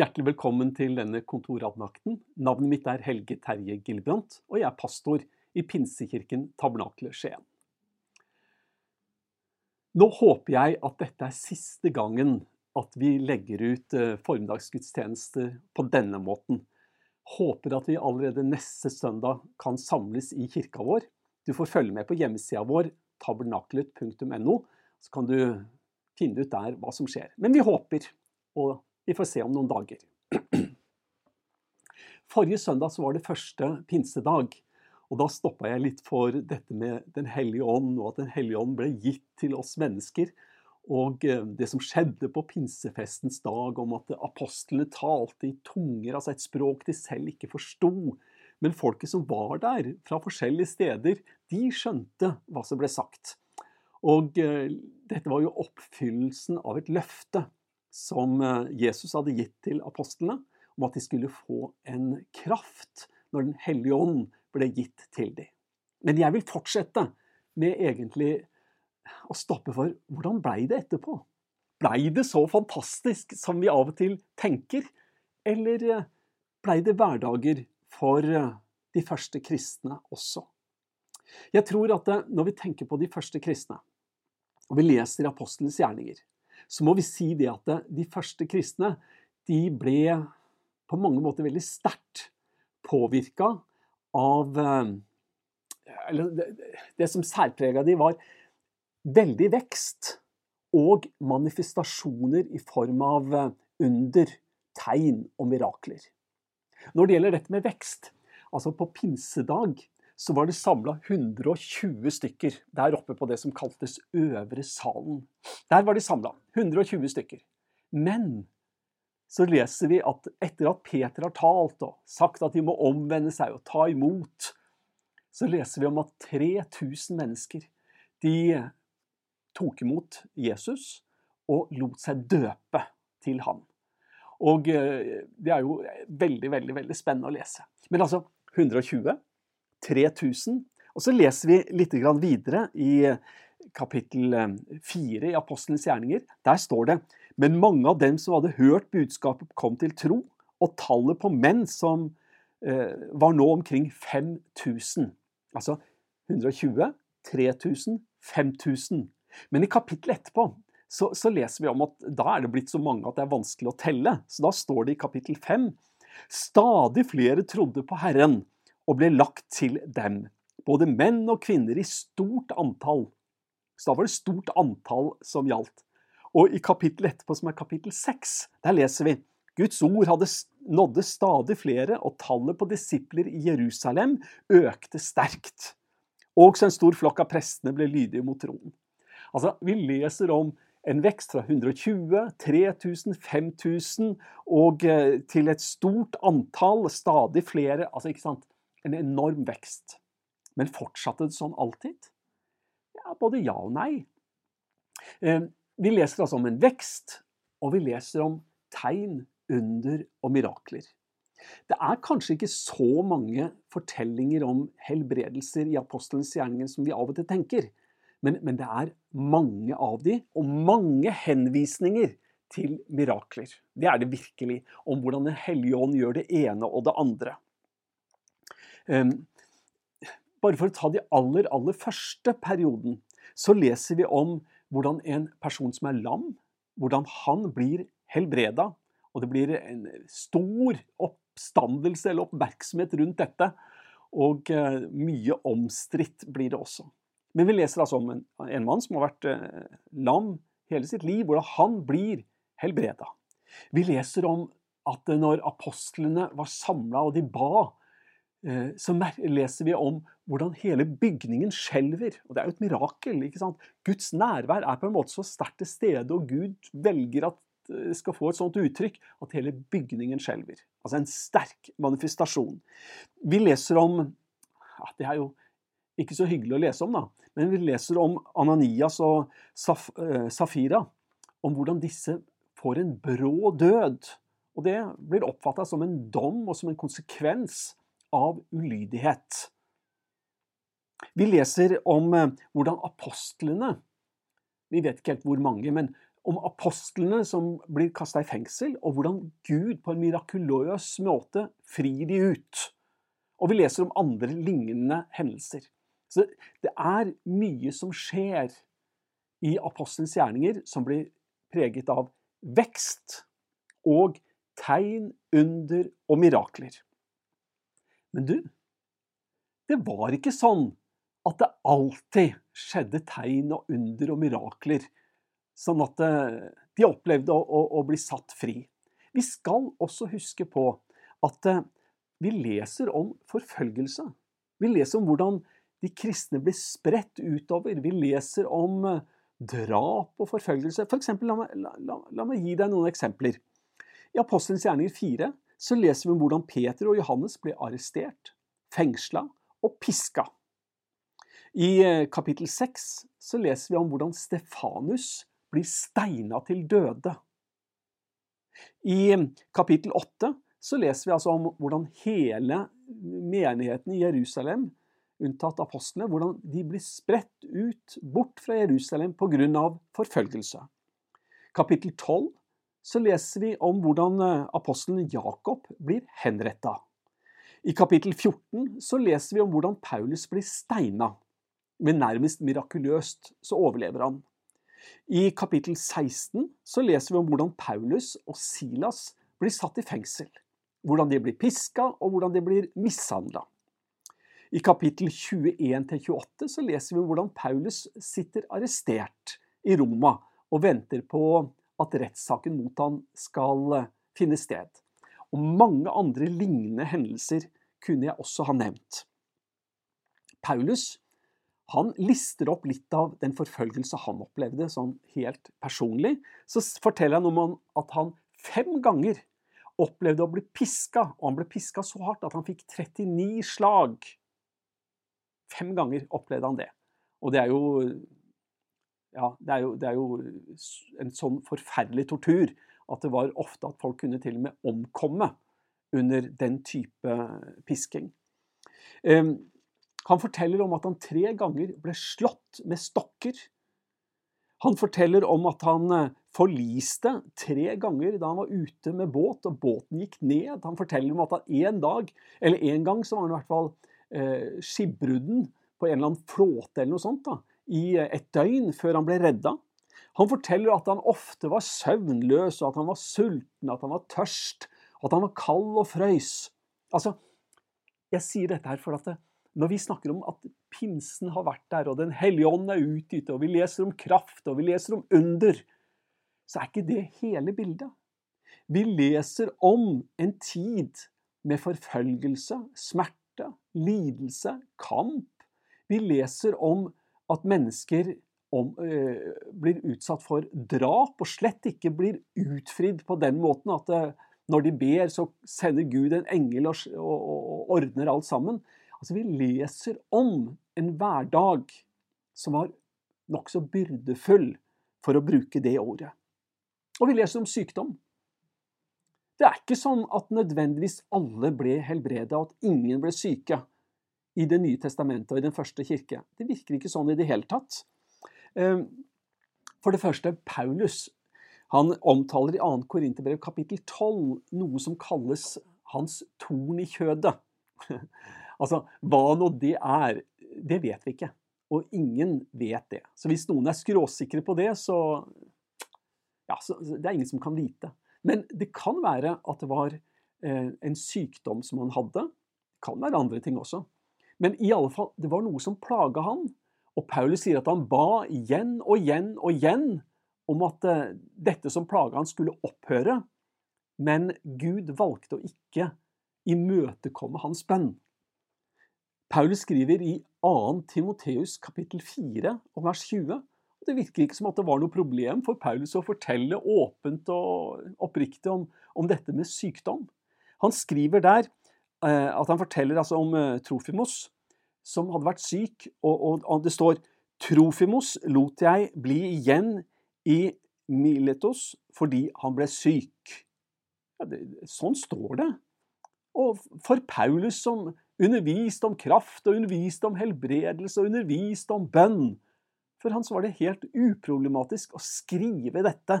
Hjertelig velkommen til denne kontoradnakten. Navnet mitt er Helge Terje Gilbrandt, og jeg er pastor i Pinsekirken Tabernakle Skien. Nå håper jeg at dette er siste gangen at vi legger ut eh, formiddagsgudstjenester på denne måten. Håper at vi allerede neste søndag kan samles i kirka vår. Du får følge med på hjemmesida vår, tabernaklet.no, så kan du finne ut der hva som skjer. Men vi håper, og vi får se om noen dager. Forrige søndag var det første pinsedag. Og da stoppa jeg litt for dette med Den hellige ånd, og at Den hellige ånd ble gitt til oss mennesker. Og eh, det som skjedde på pinsefestens dag, om at apostlene talte i tunger, altså et språk de selv ikke forsto. Men folket som var der, fra forskjellige steder, de skjønte hva som ble sagt. Og eh, dette var jo oppfyllelsen av et løfte som eh, Jesus hadde gitt til apostlene, om at de skulle få en kraft når Den hellige ånd ble gitt til dem. Men jeg vil fortsette med egentlig å stoppe for hvordan blei det etterpå? Blei det så fantastisk som vi av og til tenker, eller eh, blei det hverdager for eh, de første kristne også? Jeg tror at når vi tenker på de første kristne, og vi leser apostelens gjerninger, så må vi si det at de første kristne de ble på mange måter veldig sterkt påvirka av eh, Eller det, som særprega de var veldig vekst og manifestasjoner i form av eh, under, tegn og mirakler. Når det gjelder dette med vekst, altså på pinsedag så var det samla 120 stykker der oppe på det som kaltes øvre salen. Der var de samla. 120 stykker. Men så leser vi at etter at Peter har talt og sagt at de må omvende seg og ta imot, så leser vi om at 3000 mennesker de tok imot Jesus og lot seg døpe til ham. Og eh, det er jo veldig, veldig, veldig spennende å lese. Men altså 120 3000. Og så leser vi litt videre i kapittel 4 eh, i Apostelens gjerninger. Der står det Men mange av dem som hadde hørt budskapet, kom til tro, og tallet på menn som eh, var nå omkring 5000. Altså 120, 3000, 5000. Men i kapittelet etterpå så, så, leser vi om at da er det blitt så mange at det er vanskelig å telle. Så da står det i kapittel 5 Stadig flere trodde på Herren og ble lagt til dem, både menn og kvinner i stort antall. Så da var det stort antall som gjaldt. Og i kapittelet etterpå, som er kapittel 6, der leser vi Guds ord hadde nådde stadig flere, og tallet på disipler i Jerusalem økte sterkt. Også en stor flokk av prestene ble lydige mot troen. Altså, Vi leser om en vekst fra 120, 3000, 5000 og eh, til et stort antall, stadig flere. altså ikke sant? En enorm vekst. Men fortsatte det sånn alltid? Ja, både ja og nei. Eh, vi leser altså om en vekst, og vi leser om tegn, under og mirakler. Det er kanskje ikke så mange fortellinger om helbredelser i apostelens gjerninger som vi av og til tenker, men, men det er mange av de, og mange henvisninger til mirakler. Det er det virkelig, om hvordan Den hellige ånd gjør det ene og det andre. Bare for å ta de aller, aller første perioden, så leser vi om hvordan en person som er lam, hvordan han blir helbreda. Og det blir en stor oppstandelse eller oppmerksomhet rundt dette. Og eh, mye omstridt blir det også. Men vi leser altså om en, en mann som har vært eh, lam hele sitt liv, hvordan han blir helbreda. Vi leser om at når apostlene var samla og de ba, så leser vi om hvordan hele bygningen skjelver. Og det er jo et mirakel. ikke sant? Guds nærvær er på en måte så sterkt til stede, og Gud velger at det skal få et sånt uttrykk at hele bygningen skjelver. Altså en sterk manifestasjon. Vi leser om ja, Det er jo ikke så hyggelig å lese om, da, men vi leser om Ananias og Saf, uh, Safira. Om hvordan disse får en brå død. Og det blir oppfatta som en dom og som en konsekvens av ulydighet. Vi leser om eh, hvordan apostlene Vi vet ikke helt hvor mange, men om apostlene som blir kasta i fengsel, og hvordan Gud på en mirakuløs måte frir de ut. Og vi leser om andre lignende hendelser. Så det er mye som skjer i apostelens gjerninger som blir preget av vekst og tegn, under og mirakler. Men du, det var ikke sånn at det alltid skjedde tegn og under og mirakler, sånn at eh, de opplevde å, å, å bli satt fri. Vi skal også huske på at eh, vi leser om forfølgelse. Vi leser om hvordan de kristne blir spredt utover. Vi leser om eh, drap og forfølgelse. For eksempel, la, meg, la, la, la meg gi deg noen eksempler. I Apostelens gjerninger 4 så leser vi om hvordan Peter og Johannes ble arrestert, fengsla og piska. I eh, kapittel 6 så leser vi om hvordan Stefanus blir steina til døde. I eh, kapittel 8 så leser vi altså om hvordan hele menigheten i Jerusalem, unntatt apostlene, hvordan de blir spredt ut bort fra Jerusalem pga. forfølgelse. Kapittel 12 så leser vi om hvordan eh, apostelen Jakob blir henretta. I kapittel 14 så leser vi om hvordan Paulus blir steina. Men nærmest mirakuløst så overlever han. I kapittel 16 så leser vi om hvordan Paulus og Silas blir satt i fengsel. Hvordan de blir piska, og hvordan de blir mishandla. I kapittel 21-28 så leser vi om hvordan Paulus sitter arrestert i Roma og venter på at rettssaken mot han skal eh, finne sted. Og mange andre lignende hendelser kunne jeg også ha nevnt. Paulus han lister opp litt av den forfølgelse han opplevde, sånn helt personlig. Så forteller han om at han fem ganger opplevde å bli piska, og han ble piska så hardt at han fikk 39 slag. Fem ganger opplevde han det. Og det er jo ja, det er, jo, det er, jo, en sånn forferdelig tortur at det var ofte at folk kunne til og med omkomme under den type pisking. Han forteller om at han tre ganger ble slått med stokker. Han forteller om at han eh, forliste tre ganger da han var ute med båt, og båten gikk ned. Han forteller om at han en dag, eller en gang så var han i hvert fall eh, skipbrudden på en eller annen flåte eller noe sånt. da, i et døgn før han ble redda. Han forteller at han ofte var søvnløs, og at han var sulten, at han var tørst, at han var kald og frøys. Altså, jeg sier dette her for at det, når vi snakker om at pinsen har vært der, og Den hellige ånd er utgitt, og vi leser om kraft, og vi leser om under, så er ikke det hele bildet. Vi leser om en tid med forfølgelse, smerte, lidelse, kamp. Vi leser om at mennesker om, øh, blir utsatt for drap, og slett ikke blir utfridd på den måten at det, eh, når de ber, så sender Gud en engel og, og, og ordner alt sammen. Altså, Vi leser om en hverdag som var nokså byrdefull, for å bruke det ordet. Og vi leser om sykdom. Det er ikke sånn at nødvendigvis alle ble helbreda, at ingen ble syke i Det nye testamentet og i den første kirke. Det virker ikke sånn i det hele tatt. Ehm, for det første, Paulus han omtaler i 2. Korinterbrev kapittel 12 noe som kalles hans torn i kjødet. altså, hva nå det er, det vet vi ikke. Og ingen vet det. Så hvis noen er skråsikre på det, så Ja, så det er ingen som kan vite. Men det kan være at det var eh, en sykdom som han hadde. Det kan være andre ting også. Men i alle fall, det var noe som plaga han. Og Paulus sier at han ba igjen og igjen og igjen om at uh, dette som plaga han, skulle opphøre. Men Gud valgte å ikke imøtekomme hans bønn. Paulus skriver i 2. Timoteus kapittel 4 og vers 20. og Det virker ikke som at det var noe problem for Paulus å fortelle åpent og oppriktig om, om dette med sykdom. Han skriver der Eh, at han forteller altså om eh, Trofimos, som hadde vært syk, og, og, og, det står Trofimos lot jeg bli igjen i Miletos fordi han ble syk. Ja, det, sånn står det. Og for Paulus som underviste om kraft og underviste om helbredelse og underviste om bønn, For han så var det helt uproblematisk å skrive dette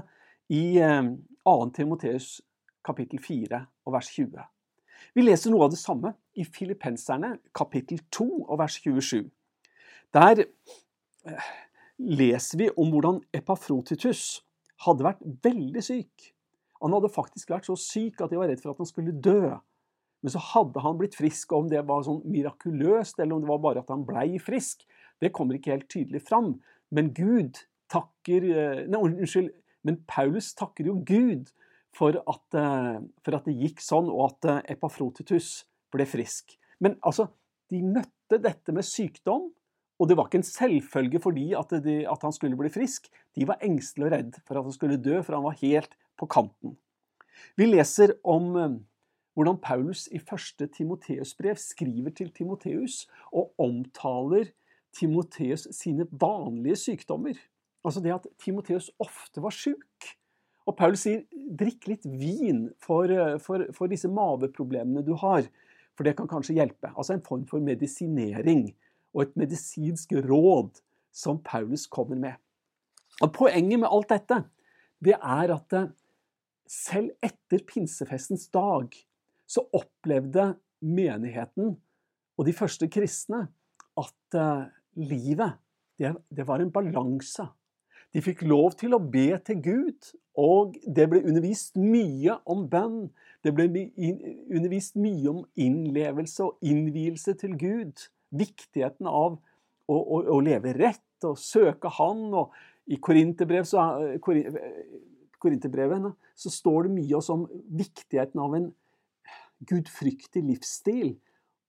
i 2. Eh, Timoteus kapittel 4 og vers 20. Vi leser noe av det samme i Filippenserne kapittel 2 og vers 27. Der eh, leser vi om hvordan Epafrotitus hadde vært veldig syk. Han hadde faktisk vært så syk at de var redd for at han skulle dø. Men så hadde han blitt frisk, og om det var sånn mirakuløst, eller om det var bare at han blei frisk, det kommer ikke helt tydelig fram. Men Gud takker eh, Nei, unnskyld. Men Paulus takker jo Gud for at, eh, for at det gikk sånn, og at eh, Epafrotitus ble frisk. Men altså, de møtte dette med sykdom, og det var ikke en selvfølge fordi at, de, at han skulle bli frisk. De var engstelige og redd for at han skulle dø, for han var helt på kanten. Vi leser om hvordan Paulus i første Timoteus brev skriver til Timoteus og omtaler Timoteus sine vanlige sykdommer. Altså det at Timoteus ofte var sjuk. Og Paulus sier drikk litt vin for, for, for, disse maveproblemene du har, for det kan kanskje hjelpe. Altså en form for medisinering og et medisinsk råd som Paulus kommer med. Og Poenget med alt dette det er at selv etter pinsefestens dag så opplevde menigheten og de første kristne at uh, livet, det, det, var en balanse. De fikk lov til å be til Gud, og det ble undervist mye om bønn. Det ble undervist mye om innlevelse og innvielse til Gud. Viktigheten av å, å, å leve rett og søke Han. Og I Korinterbrev så, Korinterbrevet så står det mye også om viktigheten av en gudfryktig livsstil.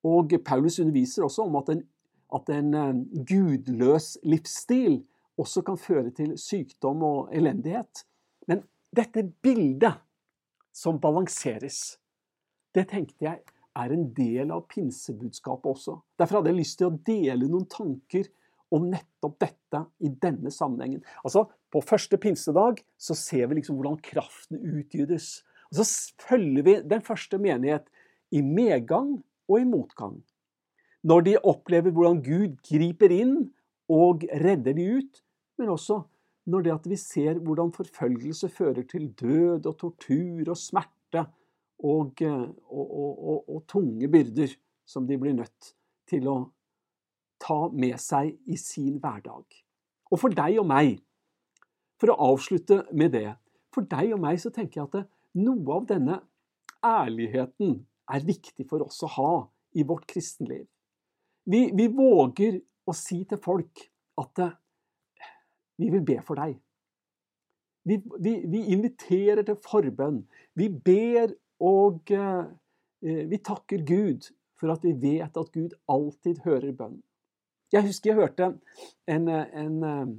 Og Paulus underviser også om at en, at en eh, gudløs livsstil også kan føre til sykdom og elendighet. Men dette bildet som balanseres, det tenkte jeg er en del av pinsebudskapet også. Derfor hadde jeg lyst til å dele noen tanker om nettopp dette i denne sammenhengen. Altså, På første pinsedag så ser vi liksom hvordan kraften utgytes. Og Så følger vi den første menighet i medgang og i motgang. Når de opplever hvordan Gud griper inn og redder de ut, men også når det at vi ser hvordan forfølgelse fører til død og tortur og smerte og, og, og, og tunge byrder som de blir nødt til å ta med seg i sin hverdag. Og for deg og meg, for å avslutte med det, for deg og meg så tenker jeg at noe av denne ærligheten er viktig for oss å ha i vårt kristenliv. Vi, vi våger å si til folk at eh, vi vil be for deg. Vi, vi, vi inviterer til forbønn. Vi ber og eh, vi takker Gud for at vi vet at Gud alltid hører bønn. Jeg husker jeg hørte en, en eh,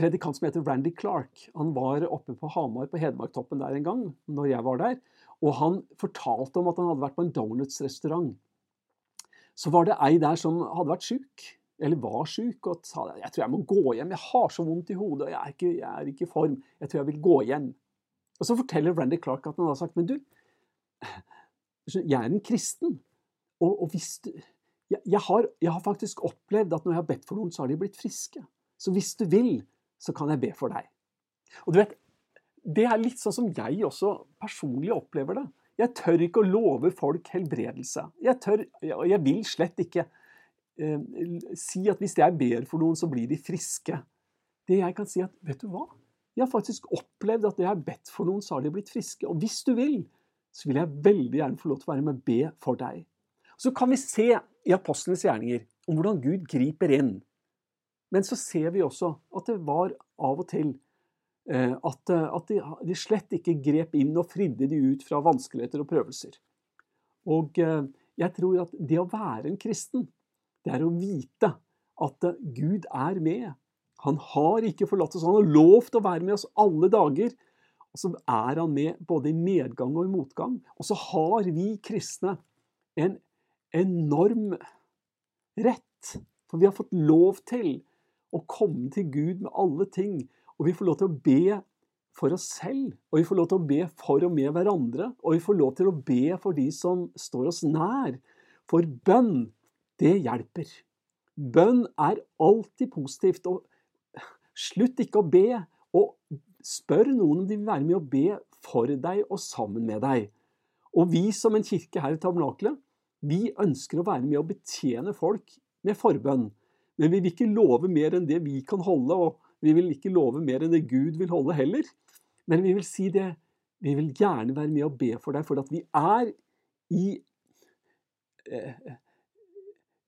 predikant som heter Randy Clark. Han var oppe på Hamar, på Hedmarktoppen der en gang, når jeg var der. Og han fortalte om at han hadde vært på en donuts-restaurant. Så var det ei der som hadde vært sjuk, eller var sjuk, og sa jeg tror jeg må gå hjem. Jeg har så vondt i hodet, og jeg er ikke, jeg er ikke i form. Jeg tror jeg vil gå hjem. Og så forteller Randy Clark at han har sagt, men du, jeg er en kristen. Og, og hvis du jeg, jeg, har, jeg har faktisk opplevd at når jeg har bedt for noen, så har de blitt friske. Så hvis du vil, så kan jeg be for deg. Og du vet, Det er litt sånn som jeg også personlig opplever det. Jeg tør ikke å love folk helbredelse. Jeg tør, og jeg vil slett ikke si at hvis jeg ber for noen, så blir de friske. Det jeg kan si at, vet du hva? Jeg har faktisk opplevd at det jeg har bedt for noen, så har de blitt friske. Og hvis du vil, så vil jeg veldig gjerne få lov til å være med og be for deg. Så kan vi se i apostlenes gjerninger om hvordan Gud griper inn men så ser vi også at det var av og til eh, at, eh, de, slett ikke grep inn og fridde de ut fra vanskeligheter og prøvelser. Og eh, jeg tror at det å være en kristen, det er å vite at Gud er med. Han har ikke forlatt oss. Han har lovt å være med oss alle dager. Og så er han med både i medgang og i motgang. Og så har vi kristne en enorm rett. For vi har fått lov til å komme til Gud med alle ting. Og vi får lov til å be for oss selv, og vi får lov til å be for og med hverandre. Og vi får lov til å be for de som står oss nær. For bønn, det hjelper. Bønn er alltid positivt. Og Slutt ikke å be, og spør noen om de vil være med å be for deg og sammen med deg. Og vi som en kirke her i Tabernakelet, vi ønsker å være med å betjene folk med forbønn. Men vi vil ikke love mer enn det vi kan holde, og vi vil ikke love mer enn det Gud vil holde heller. Men vi vil si det, vi vil gjerne være med å be for deg, for at vi er i eh,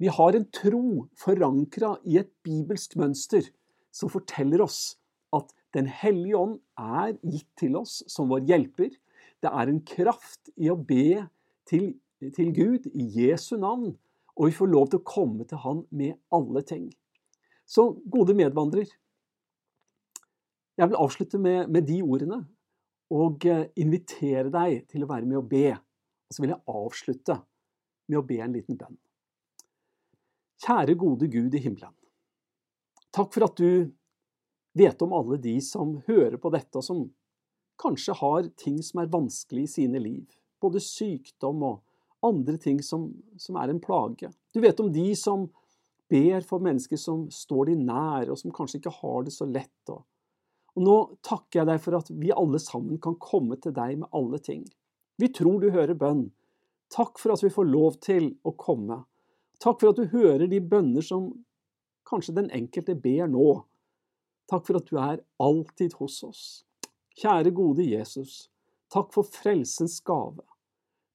Vi har en tro forankra i et bibelsk mønster som forteller oss at Den hellige ånd er gitt til oss som vår hjelper. Det er en kraft i å be til, til Gud i Jesu navn, og vi får lov til å komme til Han med alle ting. Så gode medvandrer, jeg vil avslutte med, med de ordene og eh, invitere deg til å være med og be. Og så vil jeg avslutte med å be en liten bønn. Kjære gode Gud i himmelen. Takk for at du vet om alle de som hører på dette, og som kanskje har ting som er vanskelig i sine liv. Både sykdom og andre ting som, som er en plage. Du vet om de som ber for mennesker som står de nær, og som kanskje ikke har det så lett. Og, og nå takker jeg deg for at vi alle sammen kan komme til deg med alle ting. Vi tror du hører bønn. Takk for at vi får lov til å komme. Takk for at du hører de bønner som kanskje den enkelte ber nå. Takk for at du er alltid hos oss. Kjære gode Jesus, takk for frelsens gave.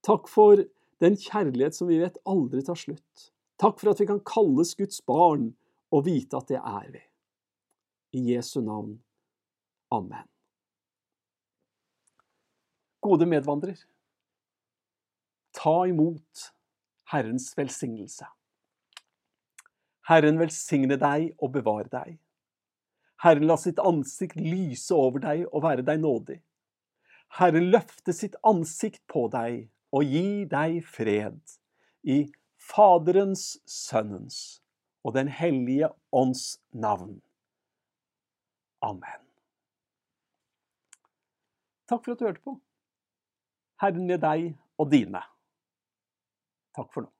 Takk for den kjærlighet som vi vet aldri tar slutt. Takk for at vi kan kalles Guds barn og vite at det er vi. I Jesu navn. Amen. Gode medvandrer, ta imot Herrens velsignelse. Herren velsigne deg og bevare deg. Herren la sitt ansikt lyse over deg og være deg nådig. Herren løfte sitt ansikt på deg og gi deg fred. I Faderens, Sønnens og Den hellige ånds navn. Amen. Takk for at du hørte på. Herren med deg og dine. Takk for nå.